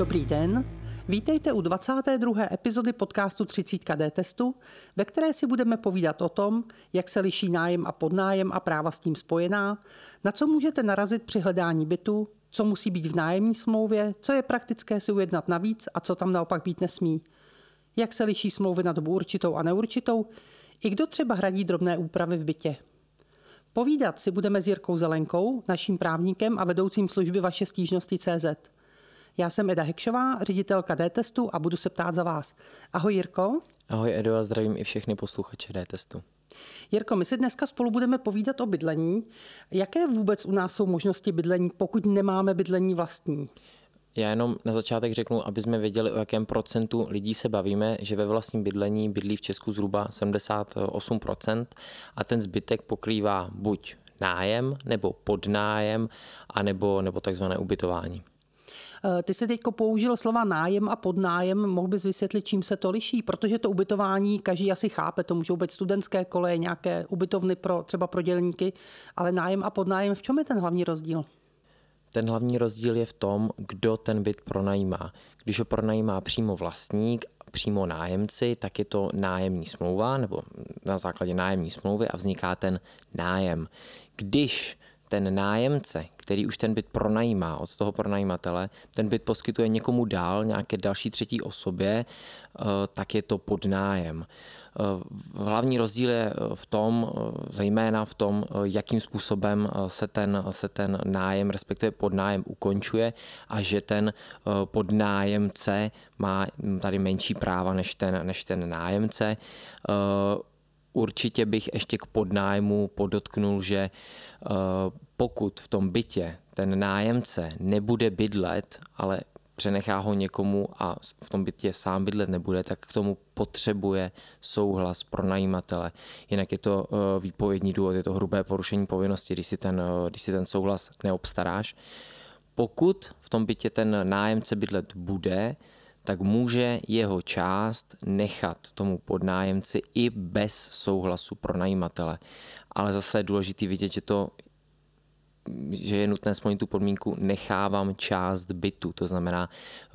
Dobrý den, vítejte u 22. epizody podcastu 30 D testu, ve které si budeme povídat o tom, jak se liší nájem a podnájem a práva s tím spojená, na co můžete narazit při hledání bytu, co musí být v nájemní smlouvě, co je praktické si ujednat navíc a co tam naopak být nesmí. Jak se liší smlouvy na dobu určitou a neurčitou, i kdo třeba hradí drobné úpravy v bytě. Povídat si budeme s Jirkou Zelenkou, naším právníkem a vedoucím služby vaše stížnosti CZ. Já jsem Eda Hekšová, ředitelka D-testu a budu se ptát za vás. Ahoj Jirko. Ahoj Edo a zdravím i všechny posluchače D-testu. Jirko, my si dneska spolu budeme povídat o bydlení. Jaké vůbec u nás jsou možnosti bydlení, pokud nemáme bydlení vlastní? Já jenom na začátek řeknu, aby jsme věděli, o jakém procentu lidí se bavíme, že ve vlastním bydlení bydlí v Česku zhruba 78% a ten zbytek pokrývá buď nájem, nebo podnájem, anebo, nebo takzvané ubytování. Eh, ty jsi teď použil slova nájem a podnájem. Mohl bys vysvětlit, čím se to liší? Protože to ubytování každý asi chápe. To můžou být studentské koleje, nějaké ubytovny pro, třeba pro dělníky, ale nájem a podnájem, v čem je ten hlavní rozdíl? Ten hlavní rozdíl je v tom, kdo ten byt pronajímá. Když ho pronajímá přímo vlastník, přímo nájemci, tak je to nájemní smlouva nebo na základě nájemní smlouvy a vzniká ten nájem. Když ten nájemce, který už ten byt pronajímá od toho pronajímatele, ten byt poskytuje někomu dál, nějaké další třetí osobě, eh, tak je to podnájem. Eh, hlavní rozdíl je eh, v tom, zejména v tom, jakým způsobem se ten, se ten nájem, respektive podnájem ukončuje a že ten podnájemce má tady menší práva než ten, než ten nájemce. Určitě bych ještě k podnájmu podotknul, že pokud v tom bytě ten nájemce nebude bydlet, ale přenechá ho někomu a v tom bytě sám bydlet nebude, tak k tomu potřebuje souhlas pro najímatele. Jinak je to eh, výpovědní důvod, je to hrubé porušení povinnosti, když si ten, eh, když si ten souhlas neobstaráš. Pokud v tom bytě ten nájemce bydlet bude, tak může jeho část nechat tomu podnájemci i bez souhlasu pro najímatele. Ale zase je důležité vidět, že to že je nutné splnit tu podmínku, nechávám část bytu. To znamená,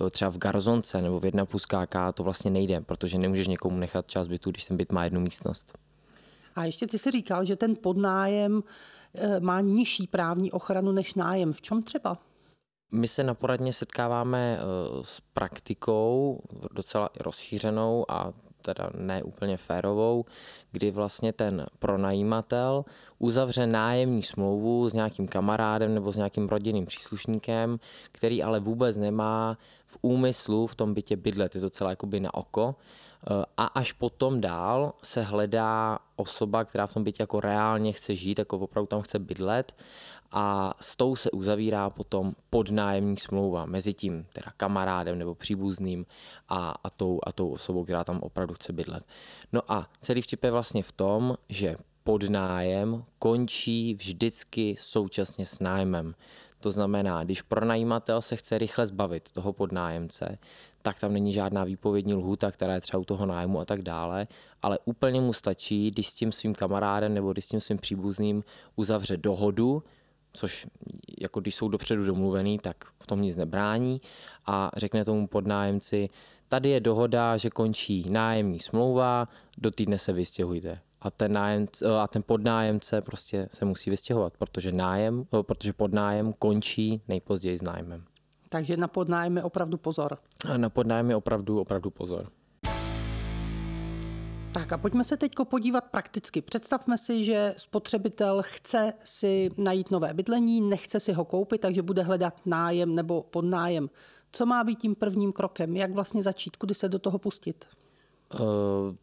eh, třeba v garzonce nebo v 1 plus KK to vlastně nejde, protože nemůžeš někomu nechat část bytu, když ten byt má jednu místnost. A ještě ty si říkal, že ten podnájem eh, má nižší právní ochranu než nájem. V čem třeba? My se na poradně setkáváme eh, s praktikou docela rozšířenou a teda ne úplně férovou, kdy vlastně ten pronajímatel uzavře nájemní smlouvu s nějakým kamarádem nebo s nějakým rodinným příslušníkem, který ale vůbec nemá v úmyslu v tom bytě bydlet, je to celé jakoby na oko. A až potom dál se hledá osoba, která v tom bytě jako reálně chce žít, jako opravdu tam chce bydlet a s tou se uzavírá potom podnájemní smlouva mezi tím teda kamarádem nebo příbuzným a, a, tou, a tou osobou, která tam opravdu chce bydlet. No a celý vtip je vlastně v tom, že podnájem končí vždycky současně s nájmem. To znamená, když pronajímatel se chce rychle zbavit toho podnájemce, tak tam není žádná výpovědní lhůta, která je třeba u toho nájmu a tak dále, ale úplně mu stačí, když s tím svým kamarádem nebo když s tím svým příbuzným uzavře dohodu, což jako když jsou dopředu domluvený, tak v tom nic nebrání a řekne tomu podnájemci, tady je dohoda, že končí nájemní smlouva, do týdne se vystěhujte. A ten, nájemce, a ten podnájemce prostě se musí vystěhovat, protože, nájem, protože podnájem končí nejpozději s nájmem. Takže na podnájem je opravdu pozor. A na podnájem je opravdu, opravdu pozor. Tak a pojďme se teď podívat prakticky. Představme si, že spotřebitel chce si najít nové bydlení, nechce si ho koupit, takže bude hledat nájem nebo podnájem. Co má být tím prvním krokem? Jak vlastně začít? Kudy se do toho pustit? Eh,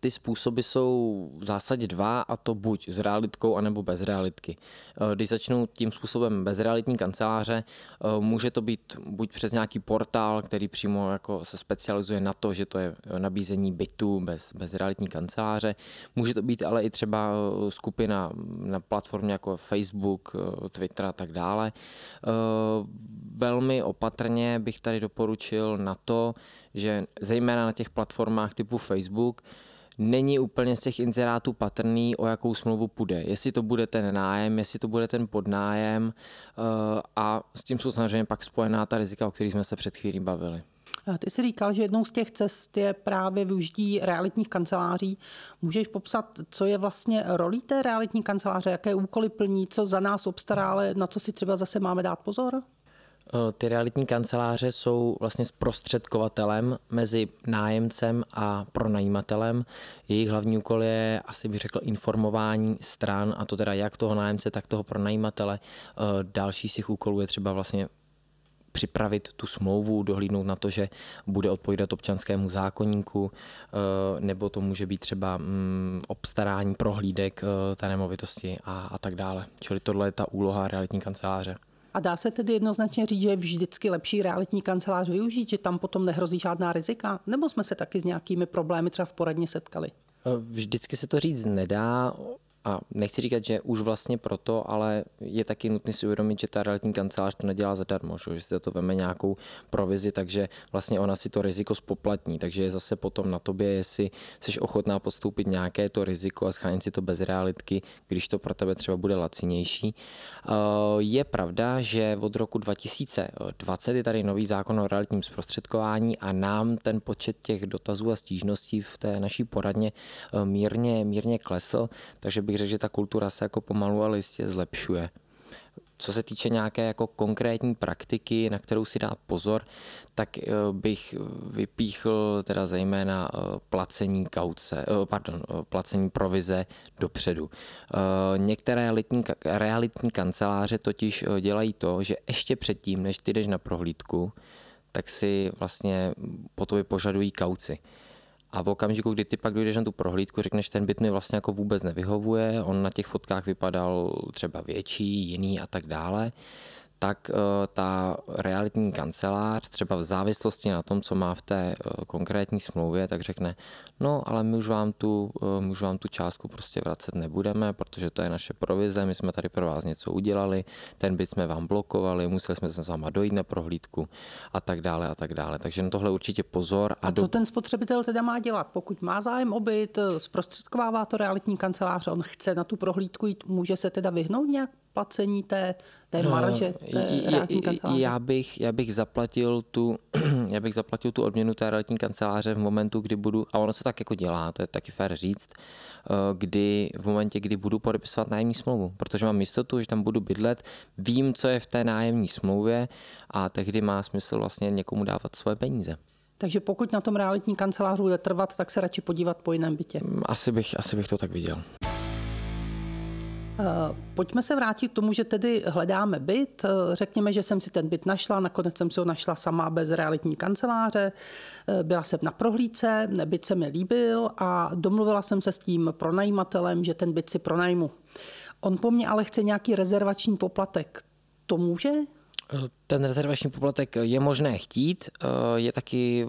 ty způsoby jsou v zásadě dva, a to buď s realitkou, anebo bez realitky. Eh, když začnu tím způsobem bez realitní kanceláře, eh, může to být buď přes nějaký portál, který přímo jako se specializuje na to, že to je nabízení bytu bez, bez realitní kanceláře. Může to být ale i třeba skupina na platformě jako Facebook, Twitter a tak dále. Velmi opatrně bych tady doporučil na to, že zejména na těch platformách typu Facebook není úplně z těch inzerátů patrný, o jakou smlouvu půjde. Jestli to bude ten nájem, jestli to bude ten podnájem eh, a s tím jsou samozřejmě pak spojená ta rizika, o kterých jsme se před chvílí bavili. Ty jsi říkal, že jednou z těch cest je právě využití realitních kanceláří. Můžeš popsat, co je vlastně rolí té realitní kanceláře, jaké úkoly plní, co za nás obstará, ale na co si třeba zase máme dát pozor? Eh, ty realitní kanceláře jsou vlastně zprostředkovatelem mezi nájemcem a pronajímatelem. Jejich hlavní úkol je, asi bych řekl, informování stran, a to teda jak toho nájemce, tak toho pronajímatele. Eh, další z těch úkolů je třeba vlastně připravit tu smlouvu, dohlídnout na to, že bude odpovídat občanskému zákonníku, eh, nebo to může být třeba mm, obstarání prohlídek té nemovitosti a, a tak dále. Čili tohle je ta úloha realitní kanceláře. A dá se tedy jednoznačně říct, že je vždycky lepší realitní kancelář využít, že tam potom nehrozí žádná rizika? Nebo jsme se taky s nějakými problémy třeba v poradně setkali? Vždycky se to říct nedá a nechci říkat, že už vlastně proto, ale je taky nutné si uvědomit, že ta realitní kancelář to nedělá zadarmo, že si za to veme nějakou provizi, takže vlastně ona si to riziko spoplatní, takže je zase potom na tobě, jestli jsi ochotná podstoupit nějaké to riziko a schránit si to bez realitky, když to pro tebe třeba bude lacinější. Eh, je pravda, že od roku 2020 je tady nový zákon o realitním zprostředkování a nám ten počet těch dotazů a stížností v té naší poradně eh, mírně, mírně klesl, takže by bych řekl, že ta kultura se jako pomalu ale jistě zlepšuje. Co se týče nějaké jako konkrétní praktiky, na kterou si dát pozor, tak eh, bych vypíchl teda zejména eh, placení kauce, eh, pardon, placení provize dopředu. Některé realitní, realitní kanceláře totiž dělají to, že ještě předtím, než ty jdeš na prohlídku, tak si vlastně po tobě požadují kauci. A v okamžiku, kdy ty pak dojdeš na tu prohlídku, řekneš, ten byt mi vlastně jako vůbec nevyhovuje, on na těch fotkách vypadal třeba větší, jiný a tak dále, tak eh, ta realitní kancelář třeba v závislosti na tom, co má v té eh, konkrétní smlouvě, tak řekne, no ale my už vám tu, eh, my už vám tu částku prostě vracet nebudeme, protože to je naše provize, my jsme tady pro vás něco udělali, ten byt jsme vám blokovali, museli jsme se s váma dojít na prohlídku a tak dále a tak dále. Takže na tohle určitě pozor. A, a co do... ten spotřebitel teda má dělat? Pokud má zájem o byt, zprostředkovává to realitní kancelář, on chce na tu prohlídku jít, může se teda vyhnout nějak placení té, té marže té realitní kanceláře? Já bych, já bych zaplatil tu, já bych zaplatil tu odměnu té realitní kanceláře v momentu, kdy budu, a ono se tak jako dělá, to je taky fér říct, eh, kdy v momentě, kdy budu podepisovat nájemní smlouvu, protože mám jistotu, že tam budu bydlet, vím, co je v té nájemní smlouvě a tehdy má smysl vlastně někomu dávat svoje peníze. Takže pokud na tom realitní kanceláři bude trvat, tak se radši podívat po jiném bytě. Asi bych, asi bych to tak viděl. Eh, pojďme se vrátit k tomu, že tedy hledáme byt. Eh, řekněme, že jsem si ten byt našla, nakonec jsem si ho našla sama bez realitní kanceláře. Eh, byla jsem na prohlídce, byt se mi líbil a domluvila jsem se s tím pronajímatelem, že ten byt si pronajmu. On po mně ale chce nějaký rezervační poplatek. To může? Ten rezervační poplatek je možné chtít. Je taky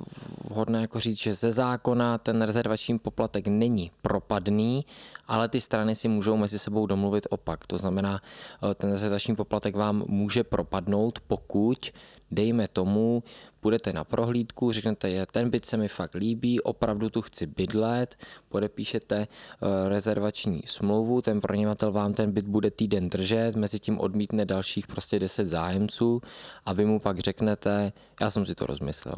vhodné jako říct, že ze zákona ten rezervační poplatek není propadný, ale ty strany si můžou mezi sebou domluvit opak. To znamená, ten rezervační poplatek vám může propadnout, pokud dejme tomu, půjdete na prohlídku, řeknete, je ten byt se mi fakt líbí, opravdu tu chci bydlet, podepíšete eh, rezervační smlouvu, ten pronajímatel vám ten byt bude týden držet, mezi tím odmítne dalších prostě 10 zájemců a vy mu pak řeknete, já jsem si to rozmyslel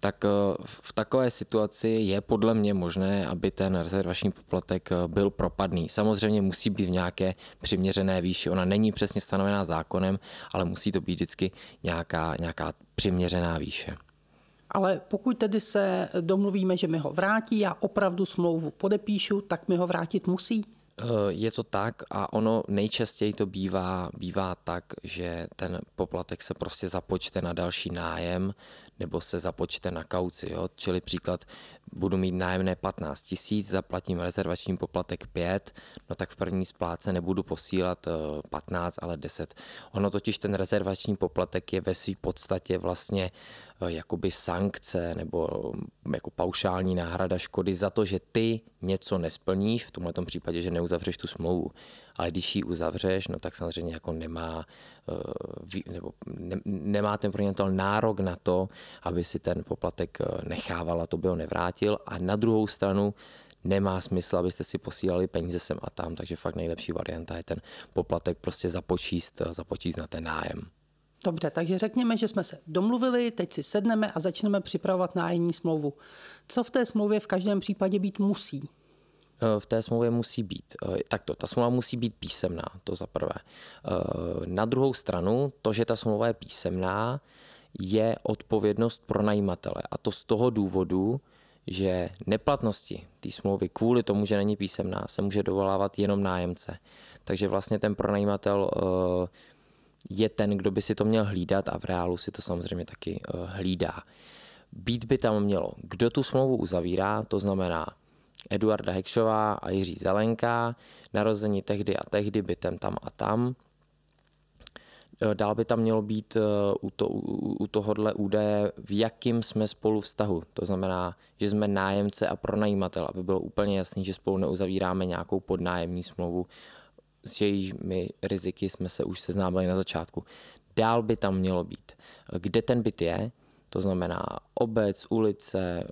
tak eh, v takové situaci je podle mě možné, aby ten rezervační poplatek eh, byl propadný. Samozřejmě musí být v nějaké přiměřené výši. Ona není přesně stanovená zákonem, ale musí to být vždycky nějaká, nějaká přiměřená výše. Ale pokud tedy se domluvíme, že mi ho vrátí, já opravdu smlouvu podepíšu, tak mi ho vrátit musí? Eh, je to tak a ono nejčastěji to bývá, bývá tak, že ten poplatek se prostě započte na další nájem nebo se započte na kauci. Jo? Čili příklad, budu mít nájemné 15 tisíc, zaplatím rezervační poplatek 5, no tak v první splátce nebudu posílat 15, eh, ale 10. Ono totiž ten rezervační poplatek je ve své podstatě vlastně eh, jakoby sankce nebo mm, jako paušální náhrada škody za to, že ty něco nesplníš, v tomto případě, že neuzavřeš tu smlouvu. Ale když ji uzavřeš, no tak samozřejmě jako nemá, eh, nebo ne, nemá ten pronajímatel nárok na to, aby si ten poplatek nechával a to by ho nevrátil. A na druhou stranu nemá smysl, abyste si posílali peníze sem a tam, takže fakt nejlepší varianta je ten poplatek prostě započíst, započíst na ten nájem. Dobře, takže řekněme, že jsme se domluvili, teď si sedneme a začneme připravovat nájemní smlouvu. Co v té smlouvě v každém případě být musí? Eh, v té smlouvě musí být. Eh, takto, ta smlouva musí být písemná, to za prvé. Eh, na druhou stranu, to, že ta smlouva je písemná, je odpovědnost pro najímatele. A to z toho důvodu, že neplatnosti té smlouvy kvůli tomu, že není písemná, se může dovolávat jenom nájemce. Takže vlastně ten pronajímatel je ten, kdo by si to měl hlídat a v reálu si to samozřejmě taky hlídá. Být by tam mělo, kdo tu smlouvu uzavírá, to znamená Eduarda Hekšová a Jiří Zelenka, narození tehdy a tehdy, bytem tam a tam. E, dál by tam mělo být e, u, to, u tohohle údaje, v jakým jsme spolu vztahu. To znamená, že jsme nájemce a pronajímatel, aby bylo úplně jasný, že spolu neuzavíráme nějakou podnájemní smlouvu, s jejími riziky jsme se už seznámili na začátku. Dál by tam mělo být, kde ten byt je, to znamená obec, ulice,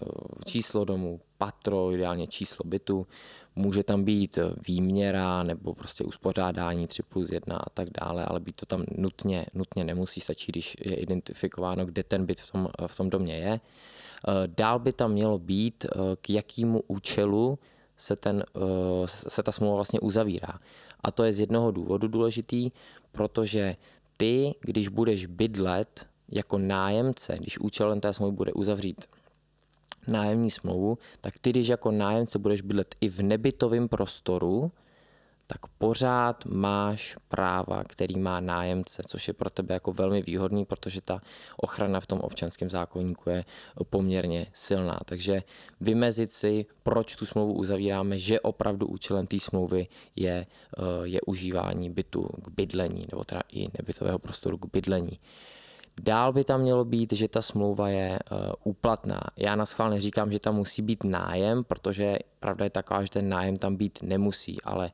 číslo domu, patro, ideálně číslo bytu. Může tam být výměra nebo prostě uspořádání 3 plus 1 a tak dále, ale být to tam nutně, nutně nemusí, stačí, když je identifikováno, kde ten byt v tom, v tom domě je. Dál by tam mělo být, k jakému účelu se, ten, se ta smlouva vlastně uzavírá. A to je z jednoho důvodu důležitý, protože ty, když budeš bydlet jako nájemce, když účelem té smlouvy bude uzavřít nájemní smlouvu, tak ty, když jako nájemce budeš bydlet i v nebytovém prostoru, tak pořád máš práva, který má nájemce, což je pro tebe jako velmi výhodný, protože ta ochrana v tom občanském zákonníku je poměrně silná. Takže vymezit si, proč tu smlouvu uzavíráme, že opravdu účelem té smlouvy je, eh, je užívání bytu k bydlení, nebo teda i nebytového prostoru k bydlení. Dál by tam mělo být, že ta smlouva je uh, úplatná. Já na schvál neříkám, že tam musí být nájem, protože pravda je taková, že ten nájem tam být nemusí, ale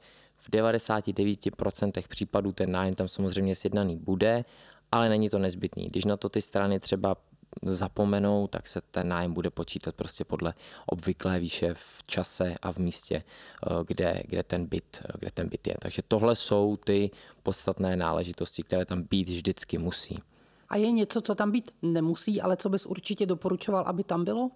v 99% případů ten nájem tam samozřejmě sjednaný bude, ale není to nezbytný. Když na to ty strany třeba zapomenou, tak se ten nájem bude počítat prostě podle obvyklé výše v čase a v místě, eh, kde, kde, ten, byt, kde ten byt je. Takže tohle jsou ty podstatné náležitosti, které tam být vždycky musí. A je něco, co tam být nemusí, ale co bys určitě doporučoval, aby tam bylo?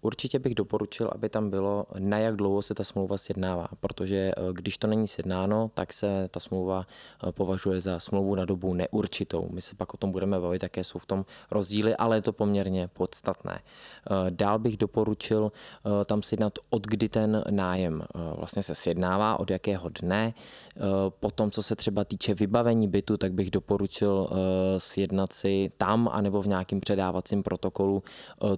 Určitě bych doporučil, aby tam bylo, na jak dlouho se ta smlouva sjednává, protože eh, když to není sjednáno, tak se ta smlouva eh, považuje za smlouvu na dobu neurčitou. My se pak o tom budeme bavit, jaké jsou v tom rozdíly, ale je to poměrně podstatné. Eh, dál bych doporučil tam sjednat, od kdy ten nájem vlastně se sjednává, od jakého dne. Potom, co se třeba týče vybavení bytu, tak bych doporučil sjednat si tam, anebo v nějakém předávacím protokolu,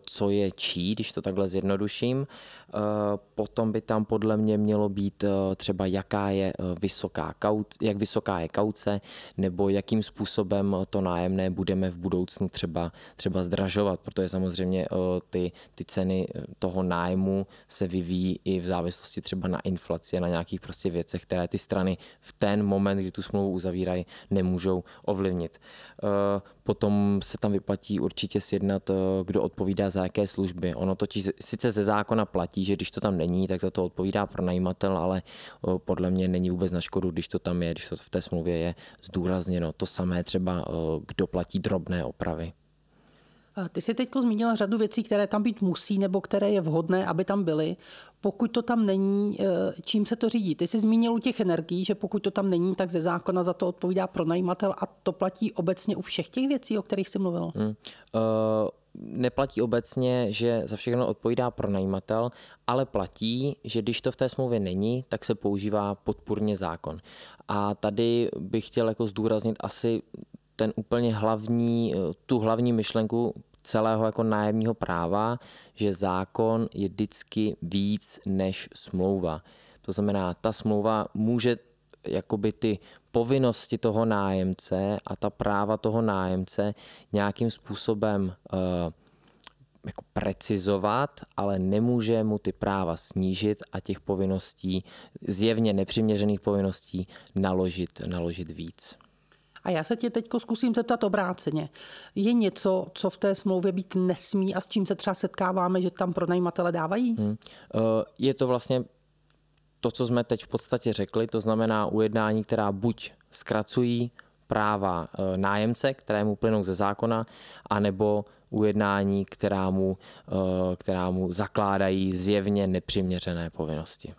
co je čí, když to takhle zjednoduším. Eh, potom by tam podle mě mělo být eh, třeba jaká je eh, vysoká kauce, jak vysoká je kauce, nebo jakým způsobem to nájemné budeme v budoucnu třeba, třeba zdražovat, protože samozřejmě ty, ty ceny toho nájmu se vyvíjí i v závislosti třeba na inflaci, na nějakých prostě věcech, které ty strany v ten moment, kdy tu smlouvu uzavírají, nemůžou ovlivnit. Potom se tam vyplatí určitě sjednat, kdo odpovídá za jaké služby. Ono totiž sice ze zákona platí, že když to tam není, tak za to odpovídá pronajímatel, ale podle mě není vůbec na škodu, když to tam je, když to v té smlouvě je zdůrazněno. To samé třeba, kdo platí drobné opravy. Ty jsi teď zmínila řadu věcí, které tam být musí nebo které je vhodné, aby tam byly. Pokud to tam není, e, čím se to řídí? Ty jsi zmínil u těch energií, že pokud to tam není, tak ze zákona za to odpovídá pronajímatel a to platí obecně u všech těch věcí, o kterých jsi mluvil? Hmm. Uh neplatí obecně, že za všechno odpovídá pronajímatel, ale platí, že když to v té smlouvě není, tak se používá podpůrně zákon. A tady bych chtěl jako zdůraznit asi ten úplně hlavní, tu hlavní myšlenku celého jako nájemního práva, že zákon je vždycky víc než smlouva. To znamená, ta smlouva může jakoby ty povinnosti toho nájemce a ta práva toho nájemce nějakým způsobem uh, jako precizovat, ale nemůže mu ty práva snížit a těch povinností, zjevně nepřiměřených povinností, naložit, naložit víc. A já se tě teď zkusím zeptat obráceně. Je něco, co v té smlouvě být nesmí a s čím se třeba setkáváme, že tam pronajímatele dávají? Hmm. Je to vlastně to, co jsme teď v podstatě řekli, to znamená ujednání, která buď zkracují práva nájemce, které mu plynou ze zákona, anebo ujednání, která mu, která mu zakládají zjevně nepřiměřené povinnosti.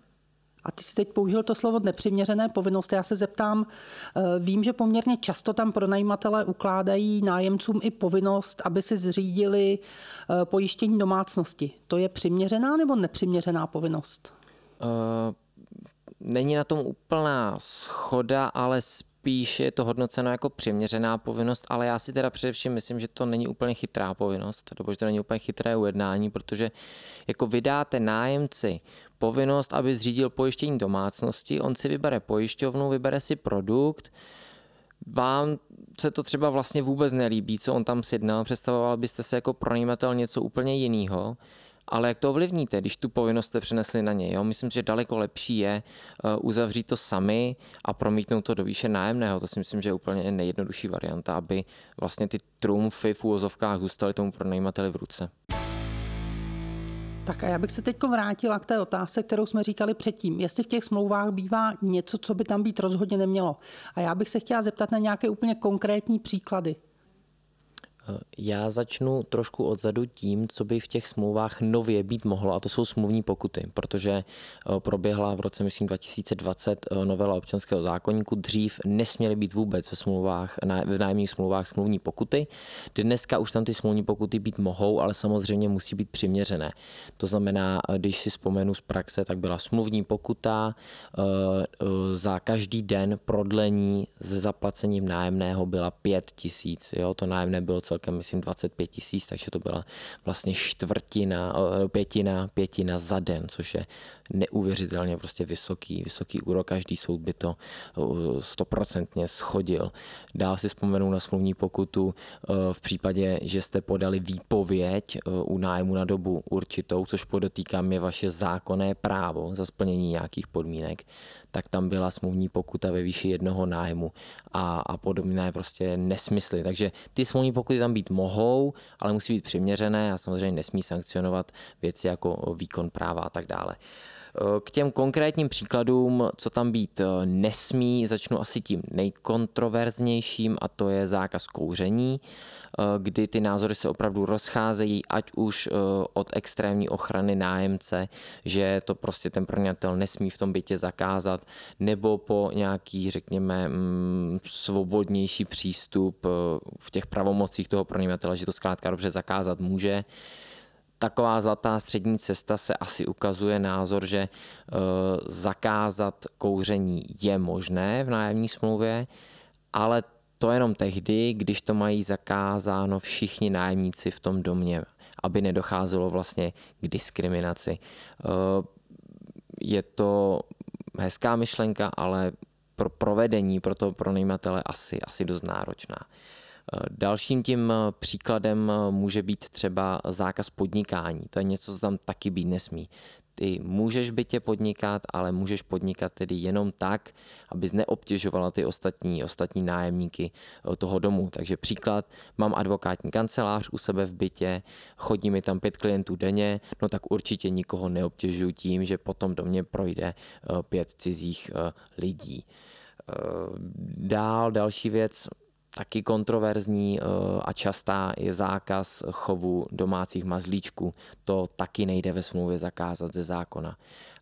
A ty jsi teď použil to slovo nepřiměřené povinnost. Já se zeptám, eh, vím, že poměrně často tam pronajímatelé ukládají nájemcům i povinnost, aby si zřídili eh, pojištění domácnosti. To je přiměřená nebo nepřiměřená povinnost? Uh, není na tom úplná schoda, ale spíš je to hodnoceno jako přiměřená povinnost, ale já si teda především myslím, že to není úplně chytrá povinnost, nebo že to není úplně chytré ujednání, protože jako vydáte nájemci povinnost, aby zřídil pojištění domácnosti, on si vybere pojišťovnu, vybere si produkt, vám se to třeba vlastně vůbec nelíbí, co on tam sjednal, představoval byste se jako pronajímatel něco úplně jiného, ale jak to ovlivníte, když tu povinnost jste přenesli na něj? Jo? Myslím, že daleko lepší je eh, uzavřít to sami a promítnout to do výše nájemného. To si myslím, že je úplně nejjednodušší varianta, aby vlastně ty trumfy v úvozovkách zůstaly tomu pronajímateli v ruce. Tak a já bych se teď vrátila k té otázce, kterou jsme říkali předtím. Jestli v těch smlouvách bývá něco, co by tam být rozhodně nemělo. A já bych se chtěla zeptat na nějaké úplně konkrétní příklady. Já začnu trošku odzadu tím, co by v těch smlouvách nově být mohlo, a to jsou smluvní pokuty, protože eh, proběhla v roce, myslím, 2020 eh, novela občanského zákonníku. Dřív nesměly být vůbec ve smlouvách, v nájemních smlouvách smluvní pokuty. Dneska už tam ty smluvní pokuty být mohou, ale samozřejmě musí být přiměřené. To znamená, eh, když si vzpomenu z praxe, tak byla smluvní pokuta za každý den prodlení se zaplacením nájemného byla 5 tisíc. To nájemné bylo celkem, myslím, 25 tisíc, takže to byla vlastně čtvrtina, pětina, pětina za den, což je neuvěřitelně prostě vysoký, vysoký úrok. Každý soud by to stoprocentně schodil. Dál si vzpomenu na smluvní pokutu v případě, že jste podali výpověď u nájmu na dobu určitou, což podotýkám je vaše zákonné právo za splnění nějakých podmínek, tak tam byla smluvní pokuta ve výši jednoho nájmu a, a podobné prostě nesmysly. Takže ty smluvní pokuty tam být mohou, ale musí být přiměřené a samozřejmě nesmí sankcionovat věci jako výkon práva a tak dále. K těm konkrétním příkladům, co tam být nesmí, začnu asi tím nejkontroverznějším a to je zákaz kouření. Eh, kdy ty názory se opravdu rozcházejí, ať už eh, od extrémní ochrany nájemce, že to prostě ten pronajatel nesmí v tom bytě zakázat, nebo po nějaký, řekněme, mm, svobodnější přístup eh, v těch pravomocích toho pronajímatele, že to zkrátka dobře zakázat může taková zlatá střední cesta se asi ukazuje názor, že zakázat kouření je možné v nájemní smlouvě, ale to jenom tehdy, když to mají zakázáno všichni nájemníci v tom domě, aby nedocházelo vlastně k diskriminaci. Eh, je to hezká myšlenka, ale pro provedení pro to pronajímatele asi, asi dost náročná. Eh, dalším tím příkladem může být třeba zákaz podnikání. To je něco, co tam taky být nesmí. Ty můžeš bytě podnikat, ale můžeš podnikat tedy jenom tak, abys neobtěžovala ty ostatní, ostatní nájemníky eh, toho domu. Takže příklad, mám advokátní kancelář u sebe v bytě, chodí mi tam pět klientů denně, no tak určitě nikoho neobtěžuju tím, že potom do mě projde eh, pět cizích eh, lidí. Dál, další věc, Taky kontroverzní eh, a častá je zákaz chovu domácích mazlíčků. To taky nejde ve smlouvě zakázat ze zákona.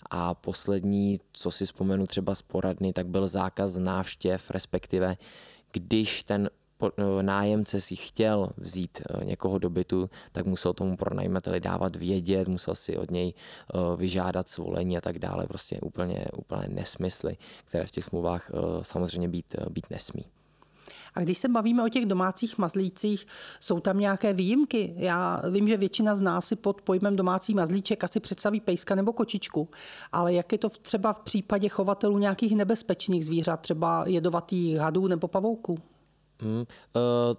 A poslední, co si vzpomenu třeba z poradny, tak byl zákaz návštěv, respektive když ten eh, nájemce si chtěl vzít eh, někoho do bytu, tak musel tomu pronajímateli dávat vědět, musel si od něj vyžádat svolení a tak dále. Prostě úplně, úplně nesmysly, které v těch smlouvách samozřejmě být, být nesmí. A když se bavíme o těch domácích mazlících, jsou tam nějaké výjimky? Já vím, že většina z nás si pod pojmem domácí mazlíček asi představí pejska nebo kočičku, ale jak je to třeba v případě chovatelů nějakých nebezpečných zvířat, třeba jedovatých hadů nebo pavouků? Hmm,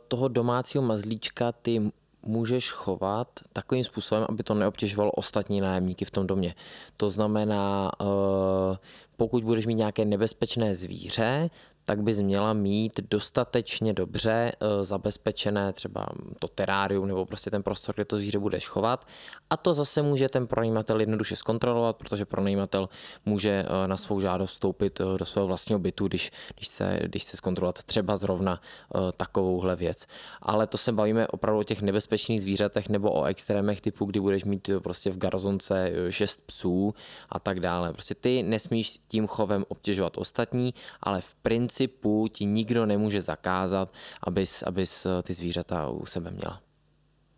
toho domácího mazlíčka ty můžeš chovat takovým způsobem, aby to neobtěžovalo ostatní nájemníky v tom domě. To znamená, uh, pokud budeš mít nějaké nebezpečné zvíře, tak bys měla mít dostatečně dobře eh, zabezpečené třeba to terárium nebo prostě ten prostor, kde to zvíře budeš chovat. A to zase může ten pronajímatel jednoduše zkontrolovat, protože pronajímatel může eh, na svou žádost vstoupit eh, do svého vlastního bytu, když, když, chce, když chce zkontrolovat třeba zrovna takovouhle věc. Ale to se bavíme opravdu o těch nebezpečných zvířatech nebo o extrémech typu, kdy budeš mít prostě v garzonce šest psů a tak dále. Prostě ty nesmíš tím chovem obtěžovat ostatní, ale v principu principu ti nikdo nemůže zakázat, abys, abys eh, ty zvířata u sebe měla.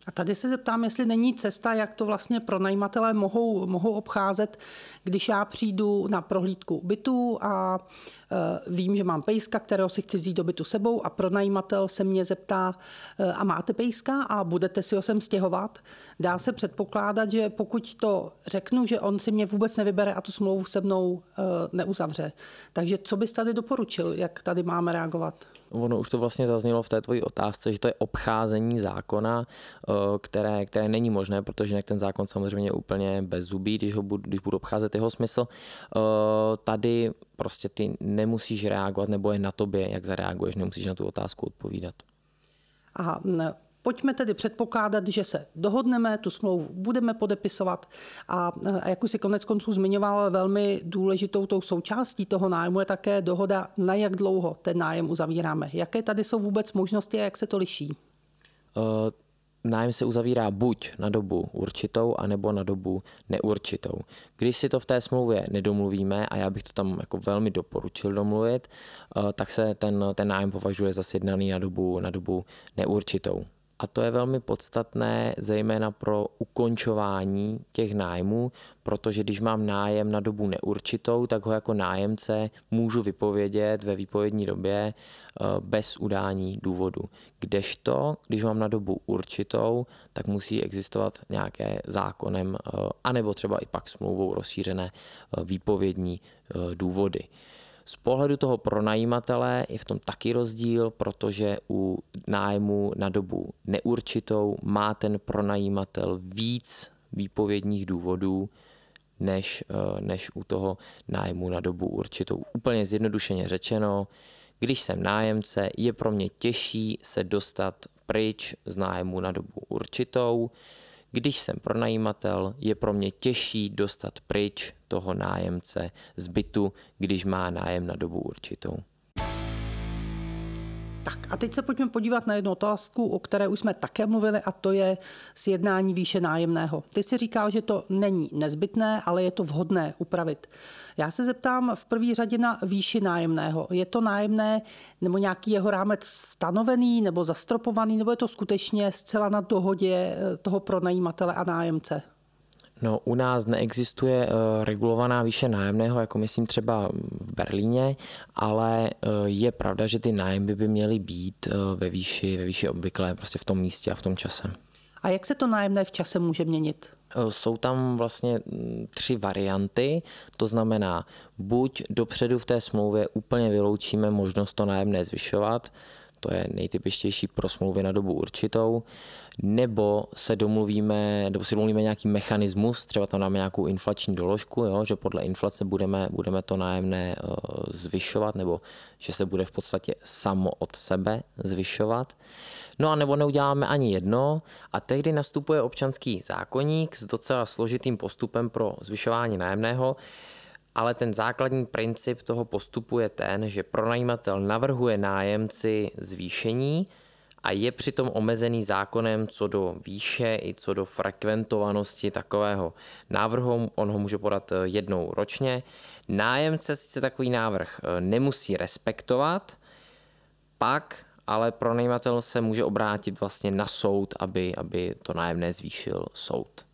A tady se zeptám, jestli není cesta, jak to vlastně pronajímatelé mohou, mohou obcházet, když já přijdu na prohlídku bytu a e, vím, že mám pejska, kterého si chci vzít do bytu sebou a pronajímatel se mě zeptá, e, a máte pejska a budete si ho sem stěhovat. Dá se předpokládat, že pokud to řeknu, že on si mě vůbec nevybere a tu smlouvu se mnou e, neuzavře. Takže co bys tady doporučil, jak tady máme reagovat? Ono už to vlastně zaznělo v té tvojí otázce, že to je obcházení zákona, eh, které, které není možné, protože jinak ten zákon samozřejmě je úplně bez zubí, když, ho budu, když budu obcházet jeho smysl. Eh, tady prostě ty nemusíš reagovat, nebo je na tobě, jak zareaguješ, nemusíš na tu otázku odpovídat. Aha, Pojďme tedy předpokládat, že se dohodneme, tu smlouvu budeme podepisovat a, a jak už si konec konců zmiňoval, velmi důležitou tou součástí toho nájmu je také dohoda, na jak dlouho ten nájem uzavíráme. Jaké tady jsou vůbec možnosti a jak se to liší? Uh, nájem se uzavírá buď na dobu určitou, anebo na dobu neurčitou. Když si to v té smlouvě nedomluvíme, a já bych to tam jako velmi doporučil domluvit, tak se ten, ten nájem považuje za sjednaný na dobu, na dobu neurčitou. A to je velmi podstatné, zejména pro ukončování těch nájmů, protože když mám nájem na dobu neurčitou, tak ho jako nájemce můžu vypovědět ve výpovědní době eh, bez udání důvodu. Kdežto, když mám na dobu určitou, tak musí existovat nějaké zákonem, eh, anebo třeba i pak smlouvou rozšířené eh, výpovědní důvody. Z pohledu toho pronajímatele je v tom taky rozdíl, protože u nájmu na dobu neurčitou má ten pronajímatel víc výpovědních důvodů, než, eh, než u toho nájmu na dobu určitou. Úplně zjednodušeně řečeno, když jsem nájemce, je pro mě těžší se dostat pryč z nájmu na dobu určitou, když jsem pronajímatel, je pro mě těžší dostat pryč toho nájemce z bytu, když má nájem na dobu určitou. Tak a teď se pojďme podívat na jednu otázku, o které už jsme také mluvili, a to je sjednání výše nájemného. Ty si říkal, že to není nezbytné, ale je to vhodné upravit. Já se zeptám v první řadě na výši nájemného. Je to nájemné nebo nějaký jeho rámec stanovený nebo zastropovaný, nebo je to skutečně zcela na dohodě eh, toho pronajímatele a nájemce? No, u nás neexistuje uh, regulovaná výše nájemného, jako myslím třeba v Berlíně, ale uh, je pravda, že ty nájmy by měly být uh, ve výši, ve výši obvyklé, prostě v tom místě a v tom čase. A jak se to nájemné v čase může měnit? Jsou tam vlastně mm, tři varianty, to znamená, buď dopředu v té smlouvě úplně vyloučíme možnost to nájemné zvyšovat, to je nejtypičtější pro smlouvy na dobu určitou, nebo se domluvíme, nebo si domluvíme nějaký mechanismus, třeba tam dáme nějakou inflační doložku, jo, že podle inflace budeme, budeme to nájemné uh, zvyšovat, nebo že se bude v podstatě samo od sebe zvyšovat. No a nebo neuděláme ani jedno. A tehdy nastupuje občanský zákonník s docela složitým postupem pro zvyšování nájemného, ale ten základní princip toho postupu je ten, že pronajímatel navrhuje nájemci zvýšení a je přitom omezený zákonem co do výše i co do frekventovanosti takového návrhu. On ho může podat eh, jednou ročně. Nájemce sice takový návrh eh, nemusí respektovat, pak ale pronajímatel se může obrátit vlastně na soud, aby, aby to nájemné zvýšil soud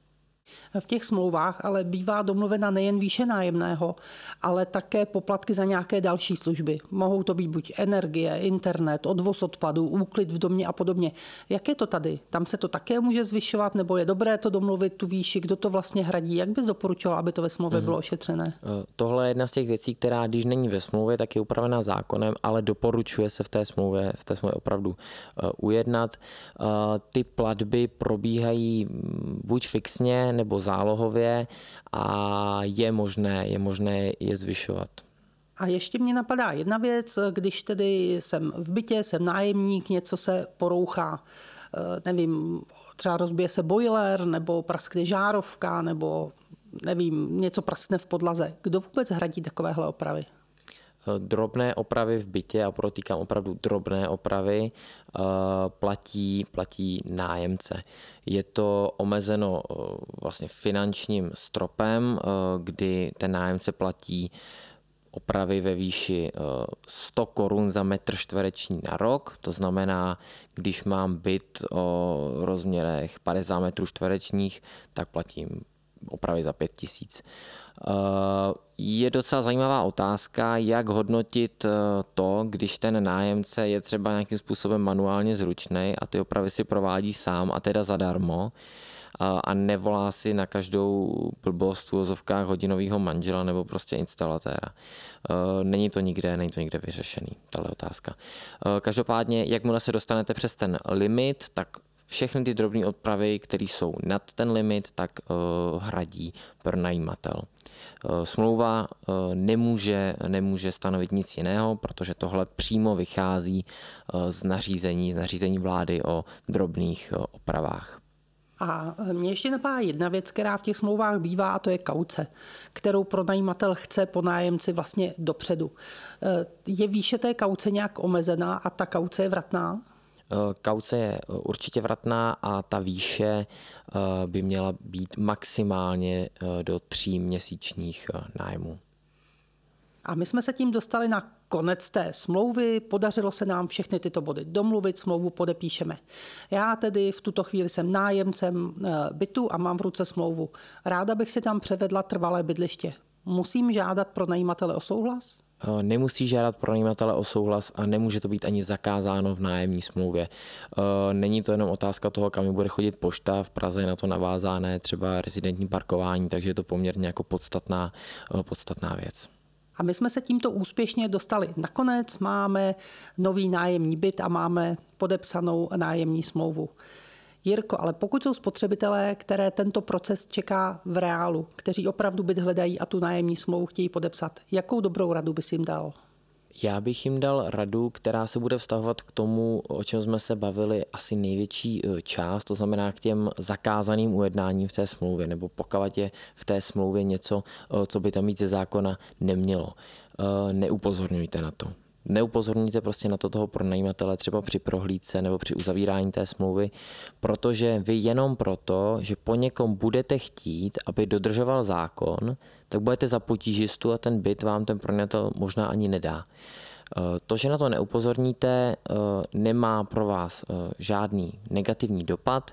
v těch smlouvách, ale bývá domluvena nejen výše nájemného, ale také poplatky za nějaké další služby. Mohou to být buď energie, internet, odvoz odpadů, úklid v domě a podobně. Jak je to tady? Tam se to také může zvyšovat, nebo je dobré to domluvit tu výši, kdo to vlastně hradí? Jak bys doporučoval, aby to ve smlouvě mm-hmm. bylo ošetřené? Eh, tohle je jedna z těch věcí, která, když není ve smlouvě, tak je upravená zákonem, ale doporučuje se v té smlouvě, v té smlouvě opravdu uh, ujednat. Uh, ty platby probíhají mm, buď fixně, nebo zálohově a je možné, je možné je zvyšovat. A ještě mě napadá jedna věc, když tedy jsem v bytě, jsem nájemník, něco se porouchá, eh, nevím, třeba rozbije se boiler, nebo praskne žárovka, nebo nevím, něco praskne v podlaze. Kdo vůbec hradí takovéhle opravy? Eh, drobné opravy v bytě, a protýkám opravdu drobné opravy, eh, platí, platí nájemce. Je to omezeno vlastně finančním stropem, kdy ten nájemce platí opravy ve výši 100 eh, korun za metr čtvereční na rok. To znamená, když mám byt o rozměrech 50 metrů čtverečních, tak platím opravy za 5000. Eh, je docela zajímavá otázka, jak hodnotit eh, to, když ten nájemce je třeba nějakým způsobem manuálně zručný a ty opravy si provádí sám a teda zadarmo a nevolá si na každou blbost v úvozovkách hodinového manžela nebo prostě instalatéra. E, není to nikde, není to nikde vyřešený, tahle otázka. Každopádně, jakmile se dostanete přes ten limit, tak všechny ty drobné odpravy, které jsou nad ten limit, tak uh, hradí pronajímatel. Uh, smlouva uh, nemůže, nemůže stanovit nic jiného, protože tohle přímo vychází z nařízení, z nařízení vlády o drobných opravách. A mě ještě napadá jedna věc, která v těch smlouvách bývá, a to je kauce, kterou pronajímatel chce po nájemci vlastně dopředu. Eh, je výše té kauce nějak omezená a ta kauce je vratná? Eh, kauce je eh, určitě vratná a ta výše by měla být maximálně do tří měsíčních nájmů. A my jsme se tím dostali na konec té smlouvy. Podařilo se nám všechny tyto body domluvit, smlouvu podepíšeme. Já tedy v tuto chvíli jsem nájemcem eh, bytu a mám v ruce smlouvu. Ráda bych si tam převedla trvalé bydliště. Musím žádat pro najímatele o souhlas? Eh, nemusí žádat pronajímatele o souhlas a nemůže to být ani zakázáno v nájemní smlouvě. Eh, není to jenom otázka toho, kam bude chodit pošta. V Praze je na to navázané třeba rezidentní parkování, takže je to poměrně jako podstatná, podstatná věc. A my jsme se tímto úspěšně dostali. Nakonec máme nový nájemní byt a máme podepsanou nájemní smlouvu. Jirko, ale pokud jsou spotřebitelé, které tento proces čeká v reálu, kteří opravdu byt hledají a tu nájemní smlouvu chtějí podepsat, jakou dobrou radu bys jim dal? Já bych jim dal radu, která se bude vztahovat k tomu, o čem jsme se bavili asi největší e, část, to znamená k těm zakázaným ujednáním v té smlouvě, nebo pokud je v té smlouvě něco, e, co by tam mít ze zákona nemělo. E, neupozorňujte na to. Neupozorníte prostě na to toho pronajímatele třeba při prohlídce nebo při uzavírání té smlouvy, protože vy jenom proto, že po někom budete chtít, aby dodržoval zákon, tak budete za potížistu a ten byt vám ten pronajímatel možná ani nedá. Eh, to, že na to neupozorníte, eh, nemá pro vás eh, žádný negativní dopad,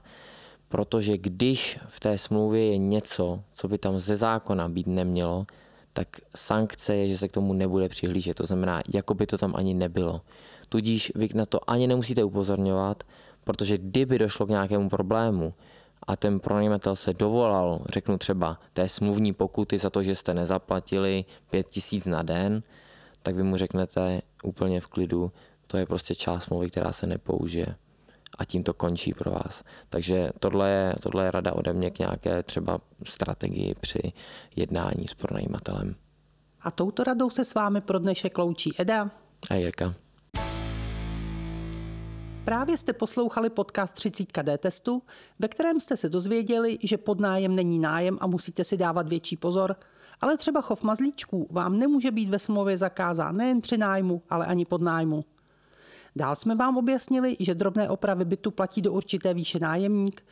protože když v té smlouvě je něco, co by tam ze zákona být nemělo, tak sankce je, že se k tomu nebude přihlížet. To znamená, jako by to tam ani nebylo. Tudíž vy na to ani nemusíte upozorňovat, protože kdyby došlo k nějakému problému a ten pronajímatel se dovolal, řeknu třeba, té smluvní pokuty za to, že jste nezaplatili pět tisíc na den, tak vy mu řeknete úplně v klidu, to je prostě část smlouvy, která se nepoužije a tím to končí pro vás. Takže tohle je, tohle je rada ode mě k nějaké třeba strategii při jednání s pronajímatelem. A touto radou se s vámi pro dnešek loučí Eda a Jirka. Právě jste poslouchali podcast 30 D testu, ve kterém jste se dozvěděli, že podnájem není nájem a musíte si dávat větší pozor, ale třeba chov mazlíčků vám nemůže být ve smlouvě zakázán nejen při nájmu, ale ani pod nájmu. Dál jsme vám objasnili, že drobné opravy bytu platí do určité výše nájemník,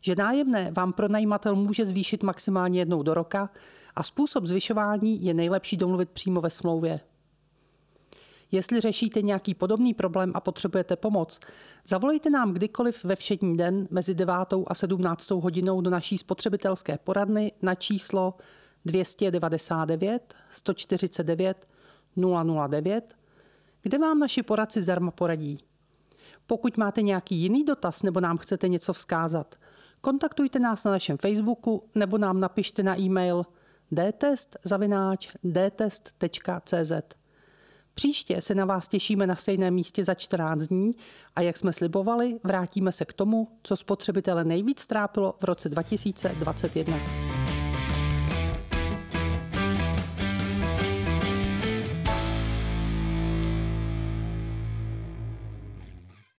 že nájemné vám pronajímatel může zvýšit maximálně jednou do roka a způsob zvyšování je nejlepší domluvit přímo ve smlouvě. Jestli řešíte nějaký podobný problém a potřebujete pomoc, zavolejte nám kdykoliv ve všední den mezi 9 a 17 hodinou do naší spotřebitelské poradny na číslo 299 149 009 kde vám naši poradci zdarma poradí. Pokud máte nějaký jiný dotaz nebo nám chcete něco vzkázat, kontaktujte nás na našem Facebooku nebo nám napište na e-mail dtest.cz. Příště se na vás těšíme na stejném místě za 14 dní a jak jsme slibovali, vrátíme se k tomu, co spotřebitele nejvíc trápilo v roce 2021.